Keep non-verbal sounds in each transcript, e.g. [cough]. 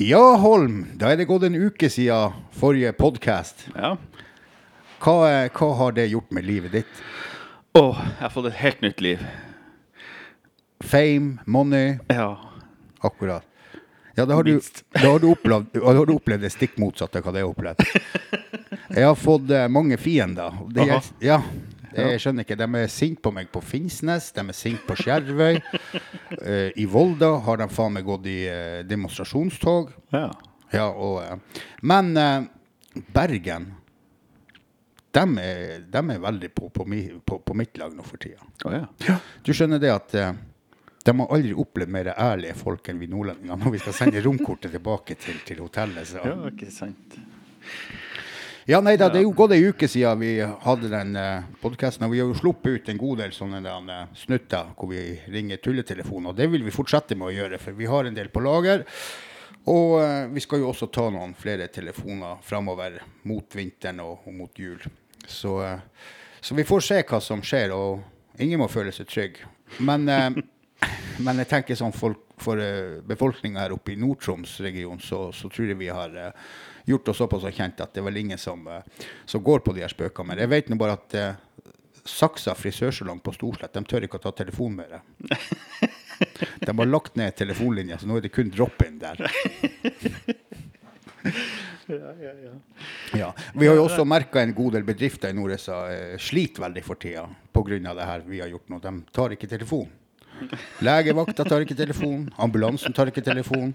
Ja, Holm, da er det gått en uke siden forrige podkast. Ja. Hva, hva har det gjort med livet ditt? Å, jeg har fått et helt nytt liv. Fame, money, Ja. akkurat. Ja, da har du, da har du, opplevd, da har du opplevd det stikk motsatte av hva det har opplevd. [laughs] Jeg har fått eh, mange fiender. Det, ja, jeg skjønner ikke. De er sinte på meg på Finnsnes, de er sinte på Skjervøy. Eh, I Volda har de faen meg gått i eh, demonstrasjonstog. ja. Ja, og, eh, men Bergen de er, de er veldig på, på, mi, på, på mitt lag nå for tida. Oh, ja. Du skjønner det at de har aldri opplevd mer ærlige folk enn vi nordlendinger når vi skal sende romkortet tilbake til, til hotellet. Så. Ja, ikke sant. Ja, nei da, det er jo gått ei uke siden vi hadde den uh, podkasten. Og vi har jo sluppet ut en god del sånne der, eh, snutter hvor vi ringer tulletelefoner. Og det vil vi fortsette med å gjøre, for vi har en del på lager. Og uh, vi skal jo også ta noen flere telefoner framover mot vinteren og, og mot jul. Så, uh, så vi får se hva som skjer, og ingen må føle seg trygg. Men, eh, [laughs] men jeg tenker sånn folk, for uh, befolkninga her oppe i Nord-Troms-regionen, så, så tror jeg vi har eh, gjort oss såpass kjent at det er vel ingen som, eh, som går på de her spøkene. Men jeg vet nå bare at eh, Saksa frisørsalong på Storslett de tør ikke å ta telefon med det. [laughs] De har lagt ned telefonlinja, så nå er det kun drop-in der. [laughs] Ja. Vi har jo også merka en god del bedrifter i Nord-USA eh, sliter veldig for tida pga. det her vi har gjort nå. De tar ikke telefon. [laughs] Legevakta tar ikke telefon. Ambulansen tar ikke telefon.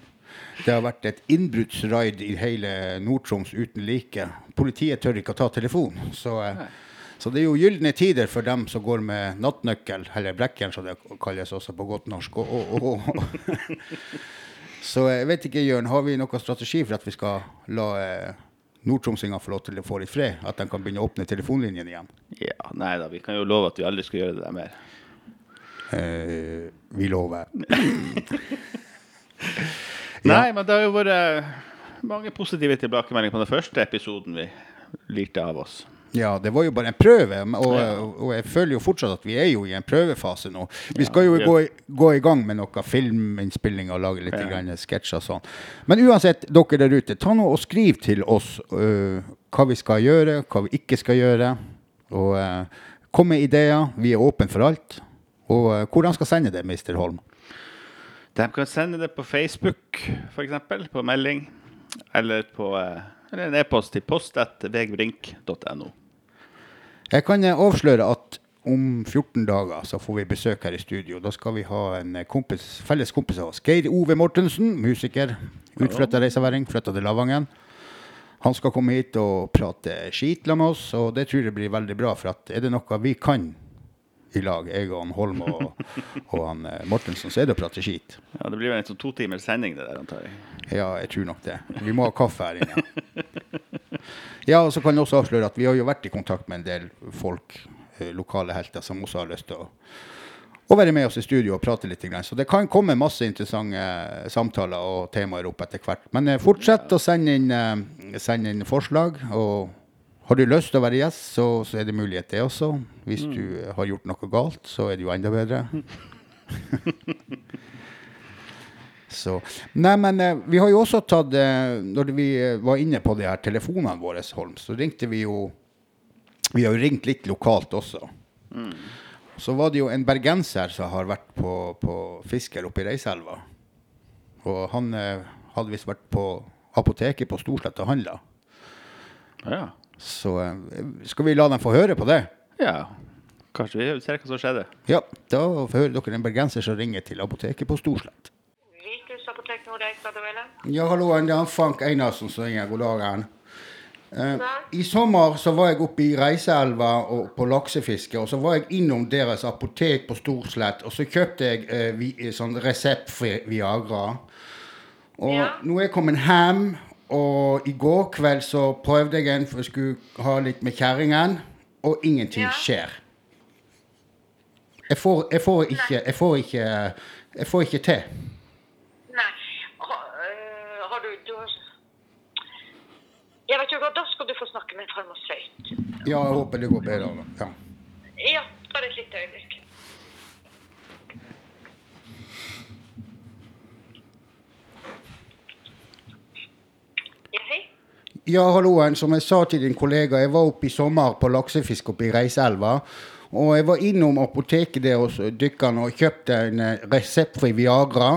Det har vært et innbruddsraid i hele Nord-Troms uten like. Politiet tør ikke å ta telefon. Så, eh, så det er jo gylne tider for dem som går med nattnøkkel, eller brekkjern som det kalles også på godt norsk. Oh, oh, oh. så jeg vet ikke, Jørn, har vi noen strategi for at vi skal la eh, nordtromsinger få lov til å få litt fred? At de kan begynne å åpne telefonlinjen igjen? Ja, nei da, vi kan jo love at vi aldri skal gjøre det der mer. Eh, vi lover. [laughs] Nei, men det har jo vært mange positive tilbakemeldinger på den første episoden vi lirte av oss. Ja, det var jo bare en prøve, og, og jeg føler jo fortsatt at vi er jo i en prøvefase nå. Vi skal jo gå, gå i gang med noe filminnspilling og lage litt Ja. sketsjer og sånn. Men uansett, dere der ute, ta nå og skriv til oss uh, hva vi skal gjøre, hva vi ikke skal gjøre. Og uh, kom med ideer. Vi er åpne for alt. Og uh, hvordan skal sende det, Mr. Holm? De kan sende det på Facebook, f.eks., på melding, eller på eh, eller en e-post til post.vegbrink.no. Jeg kan eh, avsløre at om 14 dager så får vi besøk her i studio. Da skal vi ha en eh, kompis, felles kompis av oss. Geir Ove Mortensen, musiker. Utflytta reiseværing, flytta til Lavangen. Han skal komme hit og prate skit med oss, og det tror jeg blir veldig bra. For er det noe vi kan i lag, jeg og han Holm og, og han eh, Mortensen, så er det å prate skit. Ja, det blir vel en sånn to timers sending, det der, antar jeg. Ja, jeg tror nok det. Vi må ha kaffe her inne. [laughs] Ja, og så kan jeg også avsløre at vi har jo vært i kontakt med en del folk, eh, lokale helter, som også har lyst til å, og være med oss i studio og prate litt. Så det kan komme masse interessante eh, samtaler og temaer opp etter hvert. Men fortsett å sende inn, sende inn forslag. og har du lyst til å være gjest, så, så er det mulighet det også. Hvis du eh, har gjort noe galt, så er det jo enda bedre. [laughs] Så, nei, men eh, vi har jo også tatt eh, Når vi var inne på de her telefonene våre, Holm, så ringte vi jo Vi har jo ringt litt lokalt også. Så var det jo en bergenser som har vært på, på fisker oppe i Reiselva. Og han hadde visst vært på apoteket på Storslett og handla. Ja. Så eh, skal vi la dem få høre på det? ja. Kanskje vi ser hva som skjedde. Ja, da hører dere en bergenser som ringer til apoteket på Storslett. Apotek Nordeik, hva du vil? Ja, hallo, det er Frank Einarsen som ringer. God dag. han. Eh, I sommer så var jeg oppe i Reiseelva og på laksefiske, og så var jeg innom deres apotek på Storslett, og så kjøpte jeg eh, vi, sånn reseptfri Viagra. Og Ja. nå er jeg kommet hjem, og i går kveld så prøvde jeg en for jeg skulle ha litt med kjerringen, og ingenting Ja. skjer. Jeg får, jeg får ikke Jeg får ikke Jeg får ikke til. Nei. Øh, har du, du har... Jeg vet hva, da skal du få snakke med en farmasøyt. Ja, jeg håper det går bedre. Ja. Ja, bare et lite øyeblikk. Ja, halloen. Som jeg sa til din kollega, jeg var oppe i sommer på laksefisk oppe i Reiselva. Og jeg var innom apoteket der hos dykkeren og kjøpte en eh, reseptfri Viagra.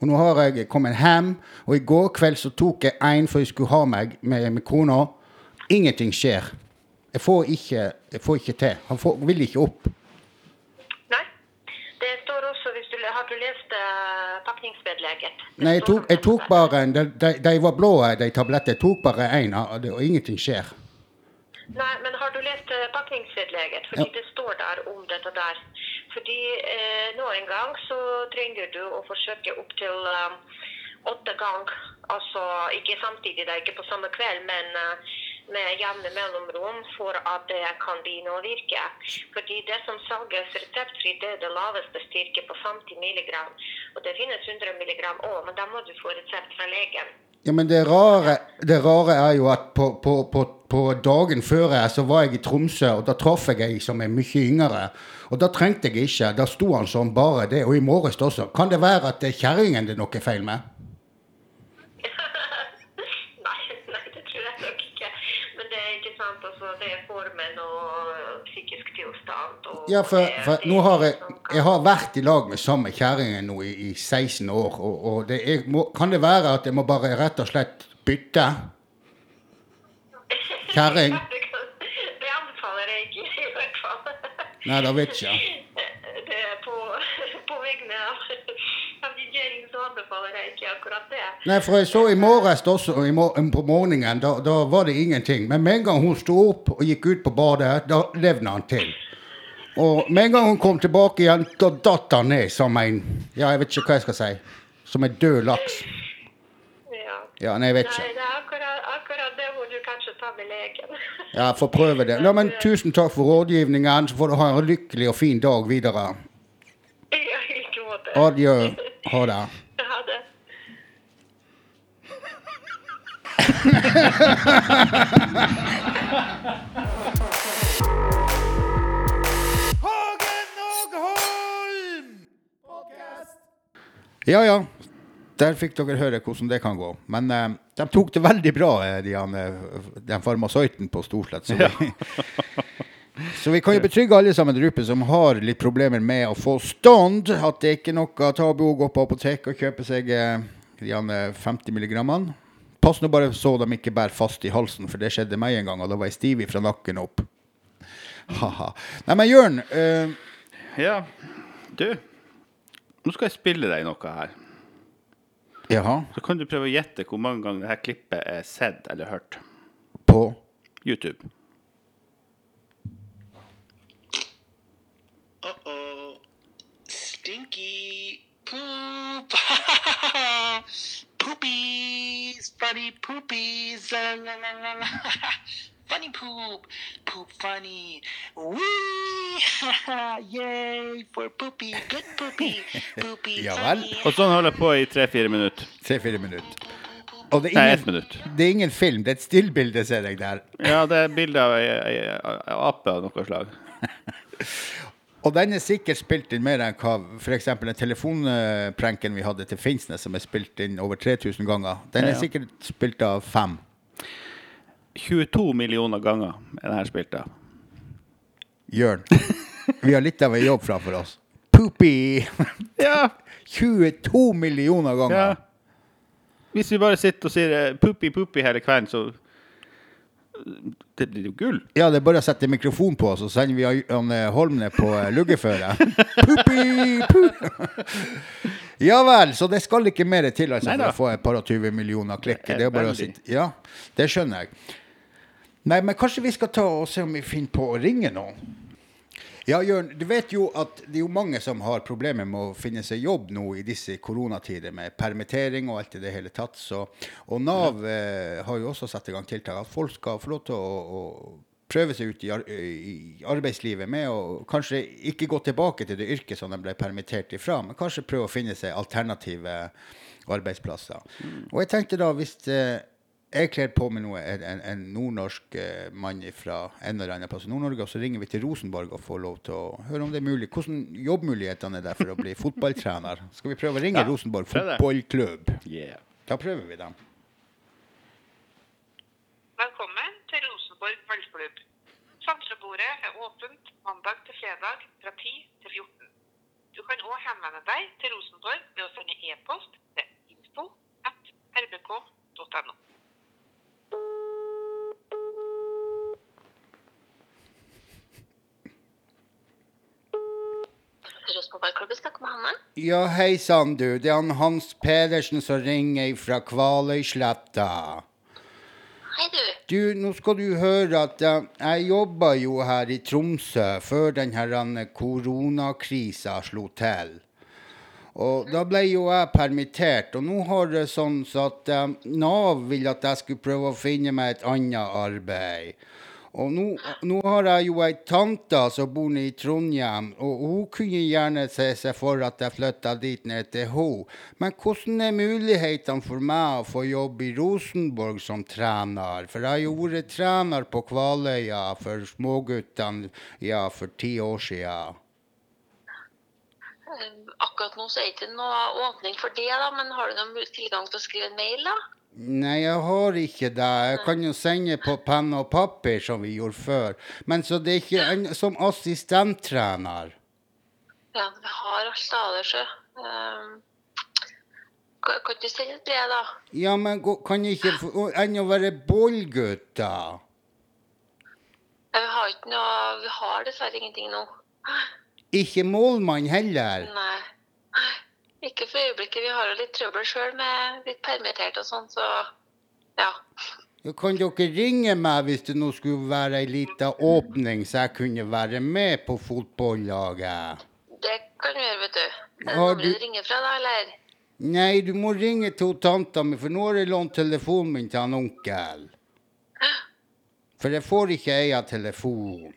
Og nå har jeg kommet hjem, og i går kveld så tok jeg en for jeg skulle ha meg med, med kona. Ingenting skjer. Jeg får ikke, jeg får ikke til. Han får, vil ikke opp. Nei. Det står også hvis du Har du lest uh, pakningsvedlegget? Nei, jeg tok, jeg tok bare en. De, de, de var blå, de tablettene. Jeg tok bare én, og og ingenting skjer. Nei, men har du lest uh, pakningsvedlegget? Fordi Ja. det står der om dette der. Fordi eh, nå en gang så trenger du å forsøke opp til um, åtte ganger. Altså ikke samtidig, det er ikke på samme kveld, men eh, med jevne mellomrom for at det kan begynne å virke. Fordi det som salges reseptfritt, det er det laveste styrke på 50 mg. Og det finnes 100 mg òg, men da må du få resept fra legen. Ja, men det rare, det rare er jo at på, på, på, på dagen før jeg, så var jeg i Tromsø, og da traff jeg ei som er mye yngre. Og da trengte jeg ikke. Da sto han som bare det. Og i morges også. Kan det være at det er kjerringen det er noe feil med? nei, nei, det tror jeg nok ikke. Men det er ikke sant. Altså, det er formen og psykisk tilstand. Og Ja, for, for nå har jeg, jeg har vært i lag med samme kjerringen nå i, i 16 år. Og, og det er, må, kan det være at jeg må bare rett og slett bytte? [laughs] Kjerring? Det anbefaler jeg ikke, i hvert fall. Nei, da vet ikke jeg. [laughs] anbefaler jeg ikke akkurat det. Nei, for jeg så i morges også, i mor på morgenen, da, da var det ingenting. Men med en gang hun sto opp og gikk ut på badet, da levna han til. Og med en gang hun kom tilbake igjen, da datt han ned som en Ja, jeg vet ikke hva jeg skal si. Som en død laks. Ja. Ja, nei, jeg vet Nei, det er akkurat, akkurat det må du kanskje ta med legen. Ja, får prøve det. Nå, men tusen takk for rådgivningen, så får du ha en lykkelig og fin dag videre. Ja, i like måte. Adjø. Ha det. [laughs] Ja, ja. Der fikk dere høre hvordan det kan gå. Men eh, de tok det veldig bra, eh, de, eh, den farmasøyten på Storslett. Så, vi, [laughs] så vi kan jo betrygge alle sammen der som har litt problemer med å få stand, at det ikke er noe tabu å gå på apotek og kjøpe seg eh, de eh, 50 milligrammene. Pass nå bare så de ikke bærer fast i halsen, for det skjedde meg en gang, og da var jeg stiv fra nakken opp. Haha. Nei, men Jørn, eh, Ja, du. Nå skal jeg spille deg noe her. jaha, Så kan du prøve å gjette hvor mange ganger dette klippet er sett eller hørt. på YouTube. Uh-oh. Stinky poop. [laughs] poopies. Funny poopies. La, la, la, la, la. [laughs] funny poop. Poop funny. Wee. [laughs] Yay for poopy. Good poopy. [laughs] Poopy Ja vel. funny. Og sånn holder jeg på i tre-fire minutter. tre-fire minutter. Og det er, Nei, ingen, ett minutt. det er ingen film, det er et stillbilde, ser jeg der. Ja, det er bilde av ei, ei, ei ape av noe slag. Og den er sikkert spilt inn mer enn hva f.eks. den telefonpranken vi hadde til Finnsnes, som er spilt inn over 3000 ganger. Den er Ja, ja. sikkert spilt av fem. 22 millioner ganger er den her spilt av. Jørn, vi har litt av en jobb framfor oss. Poopy! [laughs] Ja, 22 millioner ganger. ja. Hvis vi bare sitter og sier 'poopy, puppi hele kvelden, så Det blir jo gull. Ja, det er bare å sette mikrofon på, så sender vi han eh, Holm ned på eh, pu Ja vel, så det skal ikke mer til altså, for å få et par og 20 millioner klikk. Det Det. Ja, det skjønner jeg. Nei, men kanskje vi skal ta og se om vi finner på å ringe noen? Ja, Jørn, du vet jo at det er jo mange som har problemer med å finne seg jobb nå i disse koronatider, med permittering og alt i det hele tatt. Så, og Nav eh, har jo også satt i gang tiltak at folk skal få lov til å, å prøve seg ut i, ar i arbeidslivet med å kanskje ikke gå tilbake til det yrket som de ble permittert ifra, men kanskje prøve å finne seg alternative arbeidsplasser. Og jeg tenkte da, hvis eh, jeg kler på meg noe, en, en, nordnorsk eh, mann fra en eller annen plass i Nord-Norge, og så ringer vi til Rosenborg og får lov til å høre om det er mulig. Hvordan jobbmulighetene er der for å bli fotballtrener. Skal vi prøve å ringe Ja, Rosenborg fotballklubb? Yeah. Da prøver vi dem. Klubb. Samtalebordet er åpent mandag til fredag fra 10 til 14. Du kan òg henvende deg til Rosenborg ved å sende e-post til info at rbk.no. Rosenborg-klubben snakker med Hanne. Ja, hei sann, du. Det er han Hans Pedersen som ringer fra Kvaløysletta. Hei, du. Du, nå skal du høre at uh, jeg jobba jo her i Tromsø før den her eh, koronakrisa slo til. Og da ble jo jeg permittert, og nå har det sånn så at uh, Nav vil at jeg skulle prøve å finne meg et annet arbeid. Og nå, nå har jeg jo ei tante som bor i Trondheim, og hun kunne gjerne se seg for at jeg flytta dit ned til henne. Men hvordan er mulighetene for meg å få jobb i Rosenborg som trener? For jeg har jo vært trener på Kvaløya for småguttene ja, for ti år sia. Eh, Akkurat nå så er det ikke noe åpning for det, da, men har du noen tilgang til å skrive en mail, da? Nei, jeg har ikke det. Jeg kan jo sende på penn og papir, som vi gjorde før. Men så det er ikke en, som assistenttrener. Ja, vi har alt av det, sjø. Um, kan, kan du sende et brev, da? Ja, men kan ikke ennå være bollgutt, da? Ja, vi har ikke noe Vi har dessverre ingenting nå. Ikke målmann heller? Nei. Ikke for øyeblikket. Vi har jo litt trøbbel sjøl med litt permittert og sånn, så ja. Kan dere ringe meg hvis det nå skulle være ei lita åpning, så jeg kunne være med på fotballaget? Det kan du gjøre, vet du. Er det du- du ringer fra, da, eller? Nei, du må ringe til tanta mi, for nå har jeg lånt telefonen min til han onkel. For jeg får ikke eie telefon.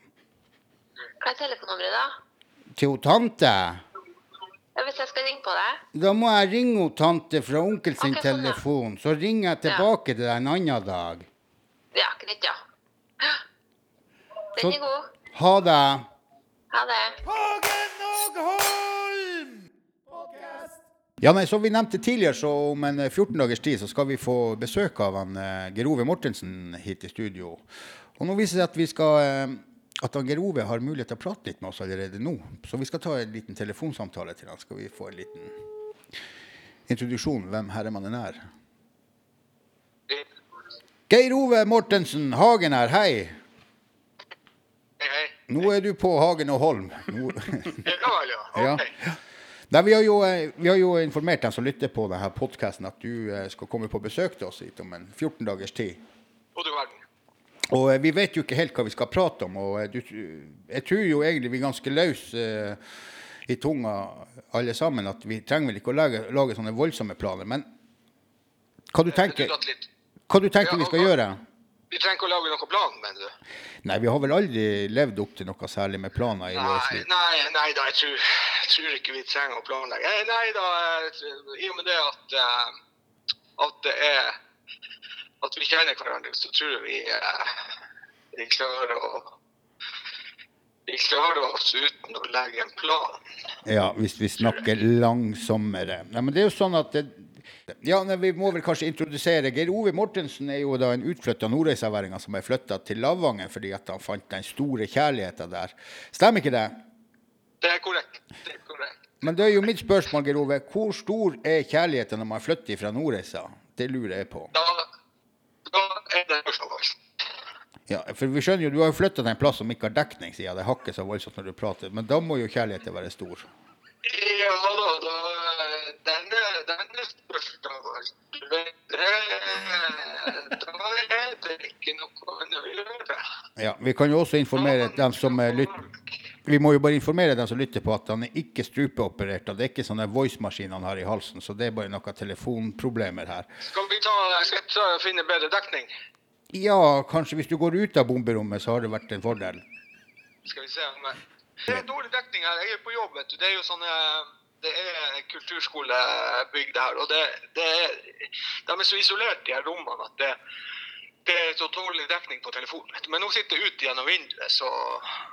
Hva er telefonnummeret, da? Til tante? Ja, hvis jeg skal ringe på deg? Da må jeg ringe hun tante fra onkel sin okay, sånn, telefon, så ringer jeg tilbake til deg en annen dag. Ja, greit, ja. Den er god. Ha det. Ha det. Hagen og Holm! Ja, nei, Som vi nevnte tidligere, så om en eh, 14 dagers tid så skal vi få besøk av han, eh, Geir Mortensen hit i studio. Og nå viser det seg at vi skal eh, at Geir Ove har mulighet til å prate litt med oss allerede nå. Så vi skal ta en liten telefonsamtale til han. Skal vi få en liten introduksjon hvem herremannen er. Geir Ove Mortensen, Hagen her, hei. Hei, hei. Nå er du på Hagen og Holm. Nå... [laughs] Ja ja. Ja. [laughs] Nei, vi, har jo, eh, vi har jo informert dem som lytter på denne podkasten, at du eh, skal komme på besøk til oss om en 14 dagers tid. Og du verden. Og eh, vi vet jo ikke helt hva vi skal prate om. og eh, du, Jeg tror jo egentlig vi er ganske løse eh, i tunga alle sammen. At vi trenger vel ikke å lage, lage sånne voldsomme planer. Men hva du tenker, hva du tenker vi skal gjøre? Vi trenger ikke å lage noen plan, mener du? Nei, vi har vel aldri levd opp til noe særlig med planer i vårt Nei, liv. nei, nei da, jeg tror, jeg tror ikke vi trenger å planlegge. Nei, Nei da, i og med det at, at det er At vi kjenner hverandre, så tror jeg vi, eh, vi klarer å vi klarer oss uten å legge en plan. Ja, hvis vi snakker langsommere. Nei, men det er jo sånn at det, ja, Vi må vel kanskje introdusere Geir Ove Mortensen er jo da en utflytta nordreisaværing som er flytta til Lavangen fordi at han fant den store kjærligheten der. Stemmer ikke det? Det er korrekt. Det er korrekt. Men det er jo mitt spørsmål, Geir Ove. Hvor stor er kjærligheten når man flytter fra Nordreisa? Det lurer jeg på. Da er det spørsmål. Ja, for vi skjønner jo, Du har jo flytta til en plass som ikke har dekning, sier jeg. Det hakker så voldsomt når du prater. Men da må jo kjærligheten være stor. Ja da, da denne, denne spørsmålet du vet, det- Da er det ikke noe å gjøre. Ja, Vi kan jo også informere dem som lytter Vi må jo bare informere dem som lytter på at han er ikke strupeoperert. og Det er ikke sånne voice-maskin han har i halsen, så det er bare noen telefonproblemer her. Skal vi ta, skal jeg finne bedre dekning? Ja, kanskje hvis du går ut av bomberommet, så har det vært en fordel. Skal vi se om jeg... Det er dårlig dekning her. Jeg er på jobb, vet du. Det er jo sånne det er kulturskolebygg det her, og det, det er, de er så isolert, de her rommene, at det, det er så dårlig dekning på telefonen. du. Men nå sitter jeg ute gjennom vinduet, så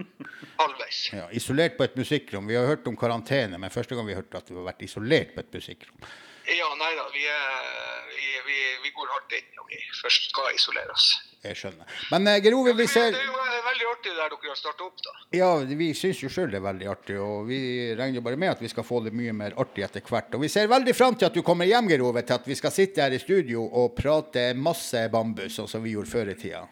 [laughs] halvveis. Ja, Isolert på et musikkrom. Vi har hørt om karantene, men første gang vi hørte at vi har vært isolert på et musikkrom. Ja, nei da, vi, er, vi, går hardt inn når vi først skal isolere oss. Jeg skjønner. Men eh, Geir Ove, vi ser Det er jo, veldig artig det der dere har starta opp, da. Ja, vi syns jo sjøl det er veldig artig, og vi regner jo bare med at vi skal få det mye mer artig etter hvert. Og vi ser veldig fram til at du kommer hjem, Geir Ove, til at vi skal sitte her i studio og prate masse bambus, sånn som vi gjorde før i tida.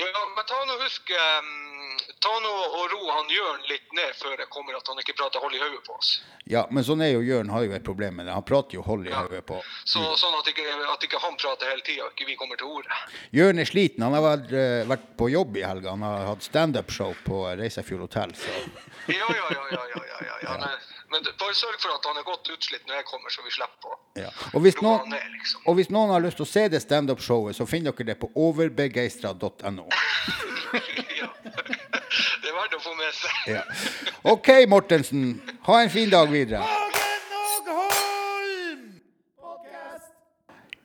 Ja, men ta nå husk um, Ta nå og ro han Jørn litt ned før det kommer at han ikke prater hold i hodet på oss. Ja, men sånn er jo Jørn har jo et problem med det. Han prater jo hold i Ja. hodet på. Så, sånn at ikke, at ikke han prater hele tida, og ikke vi kommer til ordet. Jørn er sliten. Han har vært, eh, vært på jobb i helga. Han har hatt standup-show på Reisefjord hotell. Så. Ja, ja, ja, ja, ja, ja, ja, ja. Men, men bare sørg for at han er godt utslitt når jeg kommer, så vi slipper å Ja. Og, hvis han noen, ned, liksom. og hvis noen har lyst til å se det standup-showet, så finner dere det på overbegeistra.no. [laughs] ja. Det er verdt å få med seg. Ja. OK, Mortensen. Ha en fin dag videre.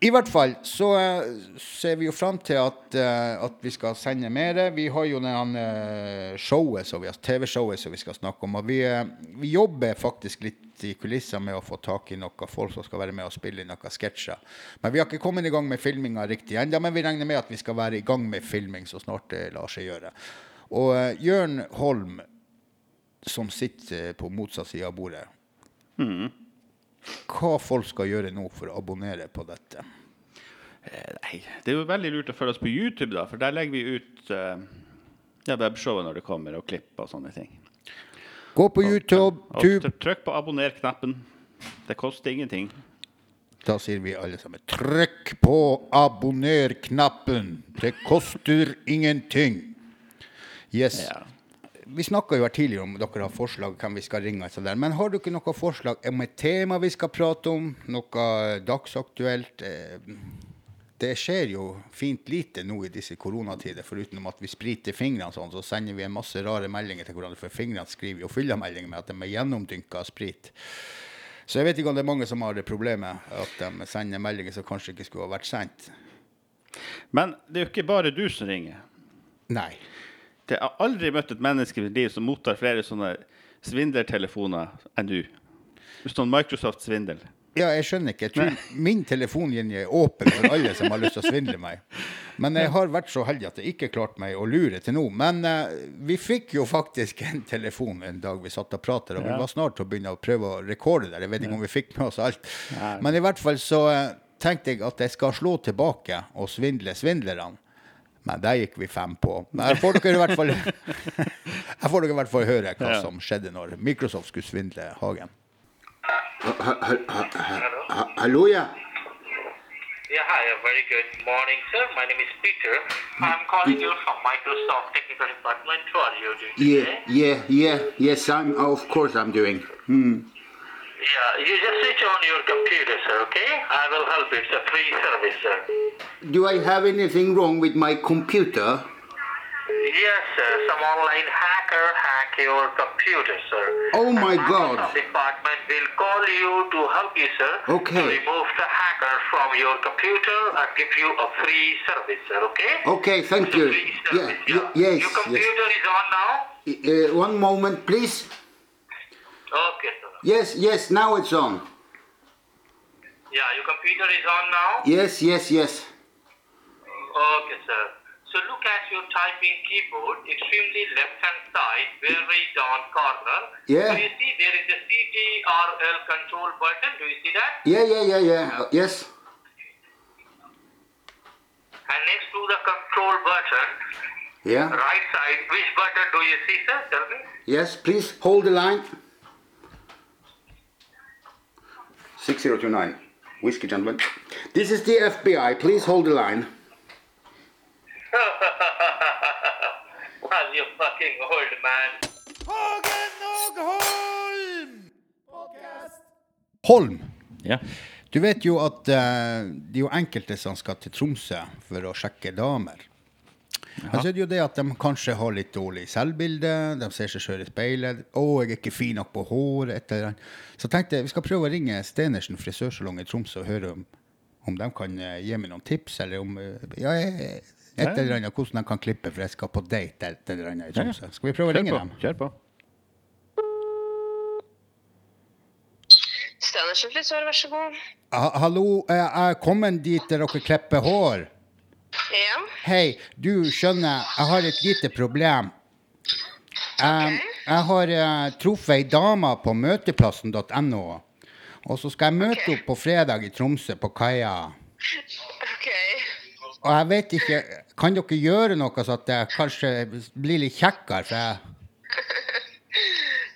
I hvert fall så eh, ser vi jo fram til at, eh, at vi skal sende mer. Vi har jo eh, TV-showet som vi skal snakke om. Og vi, vi jobber faktisk litt i kulissene med å få tak i noen folk som skal være med og spille inn noen sketsjer. Men vi har ikke kommet i gang med filminga riktig ennå, men vi regner med at vi skal være i gang med filming så snart det lar seg gjøre. Og uh, Jørn Holm, som sitter på motsatt side av bordet Hva folk skal gjøre nå for å abonnere på dette? Eh, Nei, det er jo veldig lurt å følge oss på YouTube, da, for der legger vi ut uh, ja, webshowet når det kommer, og klipp og sånne ting. Gå på YouTube. Og tr- trykk på abonner-knappen. Det koster ingenting. Da sier vi alle sammen trykk på abonner-knappen. Det koster ingenting. Yes. Ja. Vi snakka jo her tidligere om dere har forslag hvem vi skal ringe. sånn der. Men har dere noe forslag om et tema vi skal prate om? Noe dagsaktuelt? Eh, Det skjer jo fint lite nå i disse koronatider, foruten at vi spriter fingrene sånn, så sender vi en masse rare meldinger til hverandre, for fingrene skriver jo fyllemeldinger med at de er gjennomdynka av sprit. Så jeg vet ikke om det er mange som har det problemet at de sender meldinger som kanskje ikke skulle ha vært sendt. Men det er jo ikke bare du som ringer. Nei. Det jeg har aldri møtt et menneske i mitt liv som mottar flere sånne svindlertelefoner enn du. Sånn Microsoft-svindel. Ja, jeg skjønner ikke. Jeg tror [laughs] min telefonlinje er åpen for alle som har lyst til å svindle meg. Men jeg har vært så heldig at jeg ikke klarte meg å lure til nå. Men uh, vi fikk jo faktisk en telefon en dag vi satt og pratet, og vi var snart til å begynne å prøve å rekorde der. Jeg vet ikke om vi fikk med oss alt. Men i hvert fall så uh, tenkte jeg at jeg skal slå tilbake og svindle svindlerne. Men der gikk vi fem på. Men her får dere i hvert fall, [laughs] her får dere i hvert fall høre hva Ja. som skjedde når Microsoft skulle svindle Hagen. Hallo, ja. Yeah, hi, a very good morning, sir. My name is Peter. I'm calling you from Microsoft Technical Department. How are you doing Yeah, today? yeah, yeah, yes, I'm, of course I'm doing. Hmm. Yeah, you just switch on your computer, sir, okay? I will help you. It's a free service, sir. Do I have anything wrong with my computer? Yes, sir. Some online hacker hack your computer, sir. Oh my And God. Microsoft department will call you to help you, sir. Okay. To remove the hacker from your computer and give you a free service, sir, okay? Okay, thank It's you. free Yeah, service, y- yes, Your yes. computer is on now? Uh, one moment, please. Okay, sir. Yes, yes, now it's on. Yeah, your computer is on now? Yes, yes, yes. Okay, sir. So look at your typing keyboard, extremely left-hand side, very down corner. Yeah. Do you see there is a CTRL control button? Do you see that? Yeah, yeah, yeah, yeah. Uh, yes. And next to the control button, Yeah. right side, which button do you see, sir? Tell me. Yes, please hold the line. 6029. Whiskey gentlemen. This is the FBI. Please hold the line. [laughs] well, you fucking old man. Hagen og Holm, Holm. Ja. du vet jo at uh, det er jo enkelte som skal til Tromsø for å sjekke damer. Men så er det jo det at de kanskje har litt dårlig selvbilde, de ser seg sjøl i speilet. 'Å, jeg er ikke fin nok på håret', et eller annet. Så tenkte jeg vi skal prøve å ringe Stenersen frisørsalong i Tromsø og høre om, om de kan eh, gi meg noen tips, eller om eh, ja, eh, et eller annet, hvordan de kan klippe, for jeg skal på date et eller annet i Tromsø. Skal vi prøve å ringe på. dem? Kjør på. Stenersen frisør, vær så god. Ha, hallo, jeg er kommet dit der dere klipper hår. Ja. Hei, du skjønner, jeg har et lite problem. Jeg, jeg har uh, truffet ei dame på møteplassen.no. Og så skal jeg møte Ok. opp på fredag i Tromsø, på kaia. OK. Og jeg vet ikke Kan dere gjøre noe så at det kanskje blir litt kjekkere? For jeg,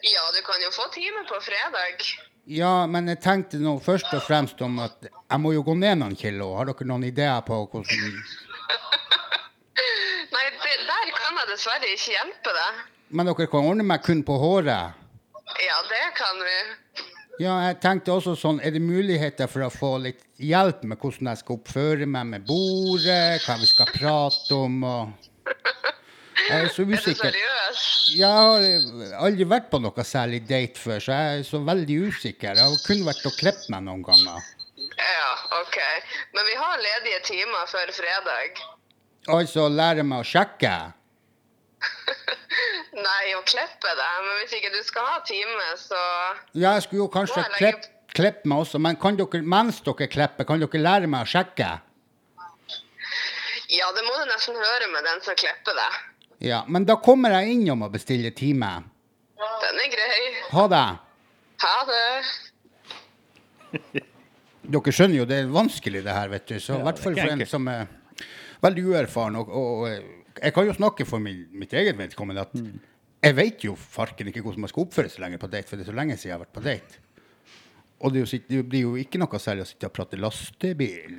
Ja, du kan jo få time på fredag. ja, men jeg tenkte nå først og fremst om at jeg må jo gå ned noen kilo. Har dere noen ideer på hvordan [laughs] Nei, det, der kan jeg dessverre ikke hjelpe deg. Men dere kan ordne meg kun på håret? Ja, det kan vi. Ja, jeg tenkte også sånn, er det muligheter for å få litt hjelp med hvordan jeg skal oppføre meg med bordet, hva vi skal prate om og Jeg er så [laughs] Er du usikker. seriøs? Jeg har aldri vært på noe særlig date før, så jeg er så veldig usikker. Jeg har kun vært og klippet meg noen ganger. Ja, OK. Men vi har ledige timer før fredag. Altså lære meg å sjekke. [laughs] Nei, å klippe deg. Men hvis ikke du skal ha time, så Ja, jeg skulle jo kanskje klippe kleppe meg også, men kan dere, mens dere klipper, kan dere lære meg å sjekke? Ja, det må du nesten høre med den som klipper deg. Ja, men da kommer jeg innom og bestiller time. Den er grei. Ha det. Ha det. [laughs] Dere skjønner jo det er vanskelig det her, vet du. Så i hvert fall for en ikke som er veldig uerfaren. Og, og, og jeg kan jo snakke for min, mitt eget vedkommende at jeg vet jo farken ikke hvordan man skal oppføre seg lenger på date, for det er så lenge siden jeg har vært på date. Og det, jo, det blir jo ikke noe særlig å sitte og prate lastebil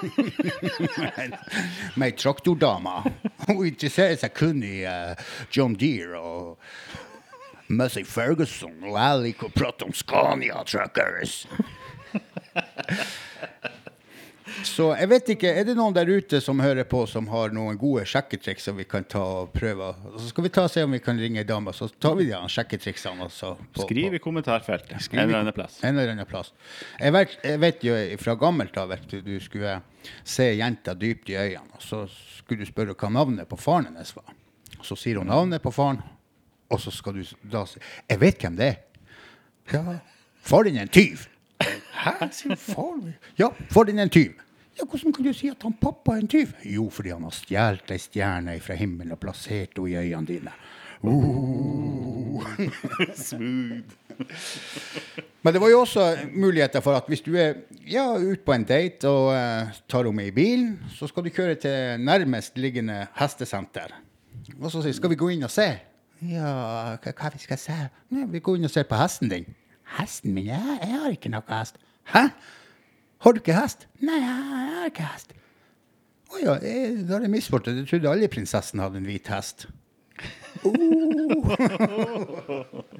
[laughs] med, med ei traktordame. Hun interesserer seg kun i uh, John Deere og Mussey Ferguson, og jeg liker å prate om Scania Truckers. [laughs] Så jeg vet ikke, er det noen der ute som hører på som har noen gode sjekketriks som vi kan ta og prøve? Så skal vi ta og se om vi kan ringe ei dame, så tar vi de sjekketriksene også. på- Skriv i kommentarfeltet. Skriv En eller annen plass. En eller annen plass. Jeg vet, jeg vet jo fra gammelt av at du, du skulle se jenta dypt i øynene, og så skulle du spørre hva navnet på faren hennes var. Så sier hun navnet på faren, og så skal du da si Jeg vet hvem det er. Ja, Faren din er en tyv. Hæ? Sier far min? Ja, far din er en tyv. Ja, Hvordan kan du si at han pappa er en tyv? Jo, fordi han har stjålet ei stjerne fra himmelen og plassert henne i øynene dine. [laughs] Uh. Men det var jo også muligheter for at hvis du er ja, ute på en date og uh, tar henne med i bilen, så skal du kjøre til nærmest liggende hestesenter. Og så sier skal vi gå inn og se? Ja, hva, hva vi skal se? Nei, vi går inn og ser på hesten din. Hesten min? Jeg, jeg har ikke noe hest. Hæ? Har du ikke hest? Nei, jeg, jeg har ikke hest. Å ja, jeg, da har jeg misforstått. Jeg trodde alle prinsessen hadde en hvit hest. [laughs]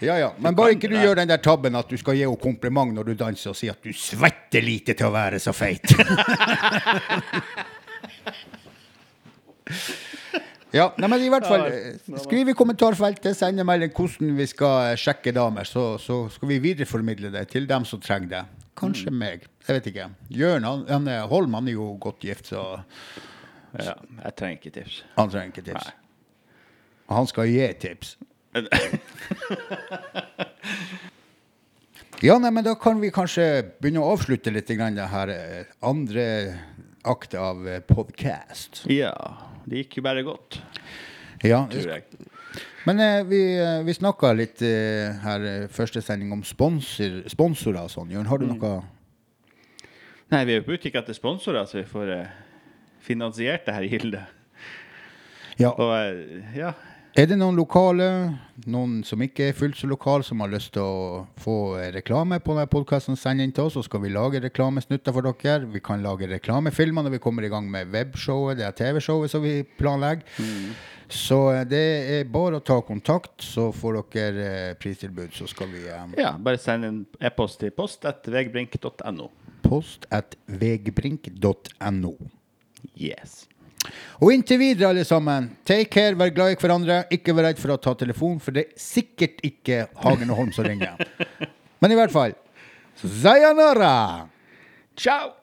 Ja, ja. Men bare ikke du gjør den der tabben at du skal gi henne kompliment når du danser og si at du svetter lite til å være så feit. [laughs] ja, nei, men i hvert fall eh, Skriv i kommentarfeltet, send en melding hvordan vi skal eh, sjekke damer, så, så skal vi videreformidle det til dem som trenger det. Kanskje meg. Jeg vet ikke. Jørn han, han er- Holm han er jo godt gift, så Ja, jeg trenger ikke tips. han trenger ikke tips. Og han skal gi tips. Ja, nei, men da kan vi kanskje begynne å avslutte litt grann det her eh, andre akt av podkast. Ja, det gikk jo bare godt, Ja, tror jeg. men eh, vi, eh, vi snakka litt eh, her eh, første sending om sponsor, sponsorer og sånn. Jørn, har du noe Nei, vi er jo på utkikk etter sponsorer, så vi får eh, finansiert det her gildet. Ja. Og eh, ja, Er det noen lokale, noen som ikke er fullt så lokale, som har lyst til å få reklame på denne podkasten, send inn til oss, så skal vi lage reklamesnutter for dere. Vi kan lage reklamefilmer når vi kommer i gang med webshowet, det er TV-showet som vi planlegger. Så eh, det er bare å ta kontakt, så får dere eh, pristilbud, så skal vi um, ja, bare send en e-post til post Post.vegbrink.no vegbrink.no. Post at vegbrink.no. Yes. Og inntil videre, alle sammen, take care, vær glad i hverandre. Ikke vær redd for å ta telefon, for det er sikkert ikke Hagen og Holm som ringer. [laughs] Men i hvert fall sayonara! Ciao!